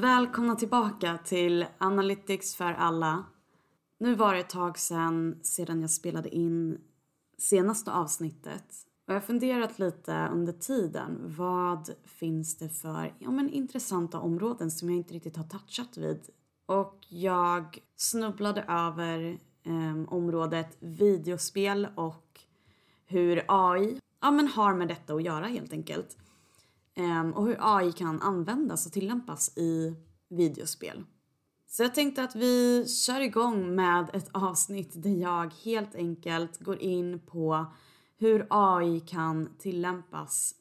Välkomna tillbaka till Analytics för alla. Nu var det ett tag sedan, sedan jag spelade in senaste avsnittet. Och jag har funderat lite under tiden. Vad finns det för ja, men intressanta områden som jag inte riktigt har touchat vid? Och jag snubblade över eh, området videospel och hur AI ja, men har med detta att göra helt enkelt. Ehm, och hur AI kan användas och tillämpas i videospel. Så jag tänkte att vi kör igång med ett avsnitt där jag helt enkelt går in på hur AI kan tillämpas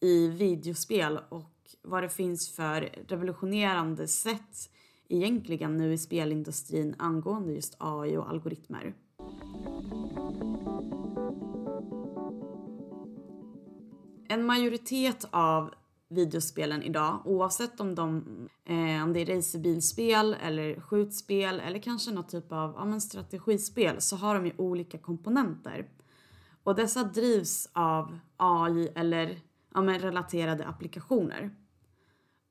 i videospel och vad det finns för revolutionerande sätt egentligen nu i spelindustrin angående just AI och algoritmer. En majoritet av videospelen idag oavsett om, de, eh, om det är racerbilspel eller skjutspel eller kanske någon typ av ja, men strategispel så har de ju olika komponenter. Och dessa drivs av AI eller ja, men relaterade applikationer.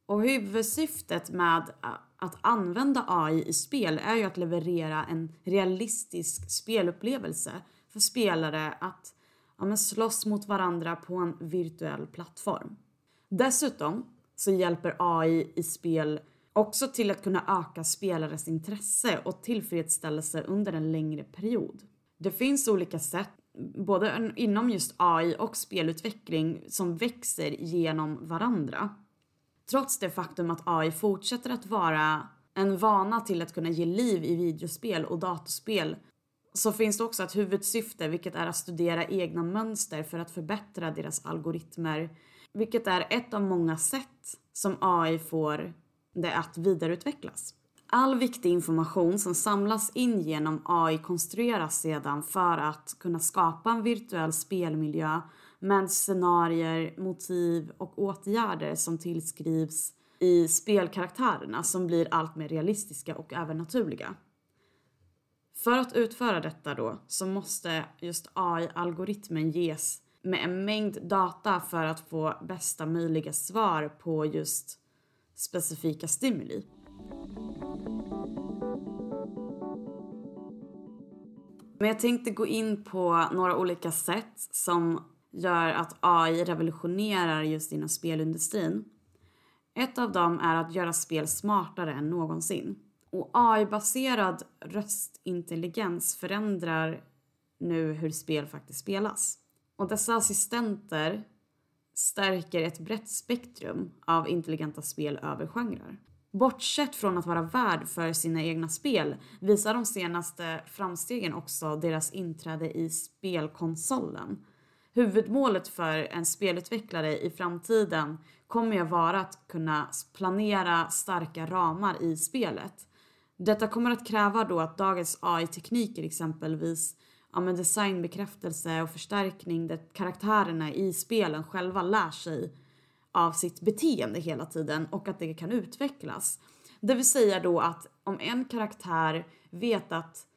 Och huvudsyftet med att använda AI i spel är ju att leverera en realistisk spelupplevelse för spelare att ja, men slåss mot varandra på en virtuell plattform. Dessutom så hjälper AI i spel också till att kunna öka spelares intresse och tillfredsställelse under en längre period. Det finns olika sätt, både inom just AI och spelutveckling, som växer genom varandra. Trots det faktum att AI fortsätter att vara en vana till att kunna ge liv i videospel och datorspel så finns det också ett huvudsyfte vilket är att studera egna mönster för att förbättra deras algoritmer vilket är ett av många sätt som AI får det att vidareutvecklas. All viktig information som samlas in genom AI konstrueras sedan för att kunna skapa en virtuell spelmiljö med scenarier, motiv och åtgärder som tillskrivs i spelkaraktärerna som blir allt mer realistiska och även naturliga. För att utföra detta då så måste just AI-algoritmen ges med en mängd data för att få bästa möjliga svar på just specifika stimuli. Men jag tänkte gå in på några olika sätt som gör att AI revolutionerar just inom spelindustrin. Ett av dem är att göra spel smartare än någonsin. Och AI-baserad röstintelligens förändrar nu hur spel faktiskt spelas. Och dessa assistenter stärker ett brett spektrum av intelligenta spel över genrer. Bortsett från att vara värd för sina egna spel visar de senaste framstegen också deras inträde i spelkonsolen. Huvudmålet för en spelutvecklare i framtiden kommer ju vara att kunna planera starka ramar i spelet. Detta kommer att kräva då att dagens AI-tekniker exempelvis ja, designbekräftelse och förstärkning där karaktärerna i spelen själva lär sig av sitt beteende hela tiden och att det kan utvecklas. Det vill säga då att om en karaktär vet att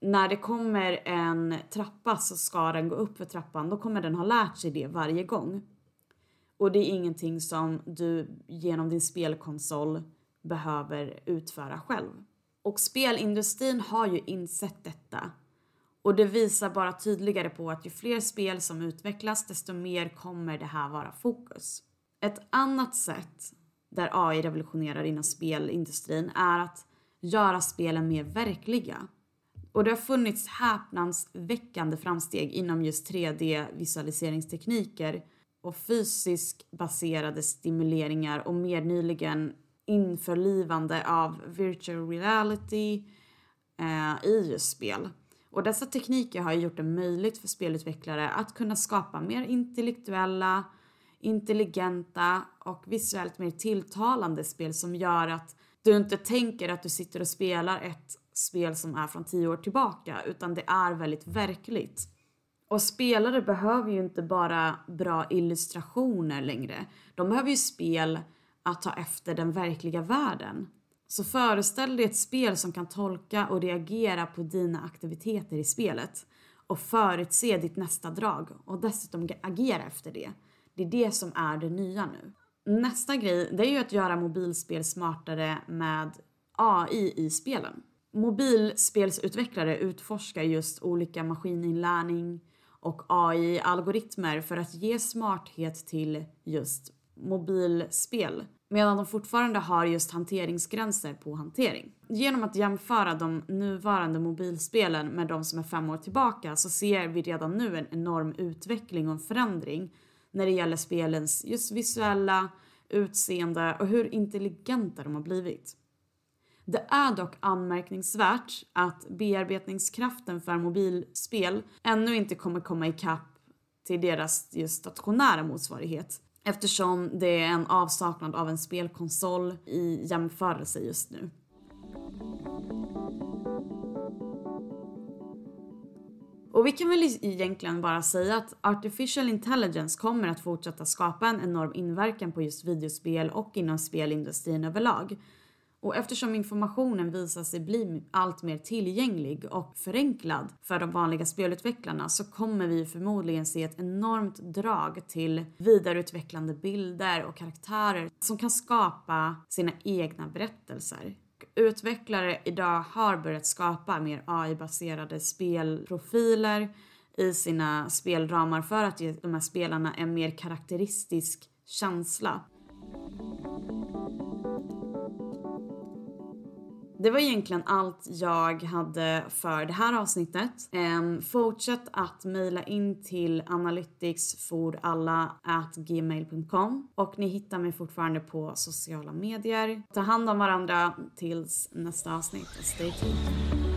när det kommer en trappa så ska den gå upp för trappan, då kommer den ha lärt sig det varje gång. Och det är ingenting som du genom din spelkonsol behöver utföra själv. Och spelindustrin har ju insett detta och det visar bara tydligare på att ju fler spel som utvecklas desto mer kommer det här vara fokus. Ett annat sätt där AI revolutionerar inom spelindustrin är att göra spelen mer verkliga. Och det har funnits häpnadsväckande framsteg inom just 3D-visualiseringstekniker och fysiskt baserade stimuleringar och mer nyligen införlivande av virtual reality eh, i just spel. Och dessa tekniker har gjort det möjligt för spelutvecklare att kunna skapa mer intellektuella, intelligenta och visuellt mer tilltalande spel som gör att du inte tänker att du sitter och spelar ett spel som är från tio år tillbaka utan det är väldigt verkligt. Och spelare behöver ju inte bara bra illustrationer längre. De behöver ju spel att ta efter den verkliga världen. Så föreställ dig ett spel som kan tolka och reagera på dina aktiviteter i spelet och förutse ditt nästa drag och dessutom agera efter det. Det är det som är det nya nu. Nästa grej det är ju att göra mobilspel smartare med AI i spelen. Mobilspelsutvecklare utforskar just olika maskininlärning och AI-algoritmer för att ge smarthet till just mobilspel medan de fortfarande har just hanteringsgränser på hantering. Genom att jämföra de nuvarande mobilspelen med de som är fem år tillbaka så ser vi redan nu en enorm utveckling och en förändring när det gäller spelens just visuella utseende och hur intelligenta de har blivit. Det är dock anmärkningsvärt att bearbetningskraften för mobilspel ännu inte kommer komma ikapp till deras just stationära motsvarighet eftersom det är en avsaknad av en spelkonsol i jämförelse just nu. Och vi kan väl egentligen bara säga att artificial intelligence kommer att fortsätta skapa en enorm inverkan på just videospel och inom spelindustrin överlag. Och eftersom informationen visar sig bli allt mer tillgänglig och förenklad för de vanliga spelutvecklarna så kommer vi förmodligen se ett enormt drag till vidareutvecklande bilder och karaktärer som kan skapa sina egna berättelser. Utvecklare idag har börjat skapa mer AI-baserade spelprofiler i sina spelramar för att ge de här spelarna en mer karaktäristisk känsla. Det var egentligen allt jag hade för det här avsnittet. Um, fortsätt att mejla in till analyticsforalla.gmail.com och ni hittar mig fortfarande på sociala medier. Ta hand om varandra tills nästa avsnitt. Stay tuned.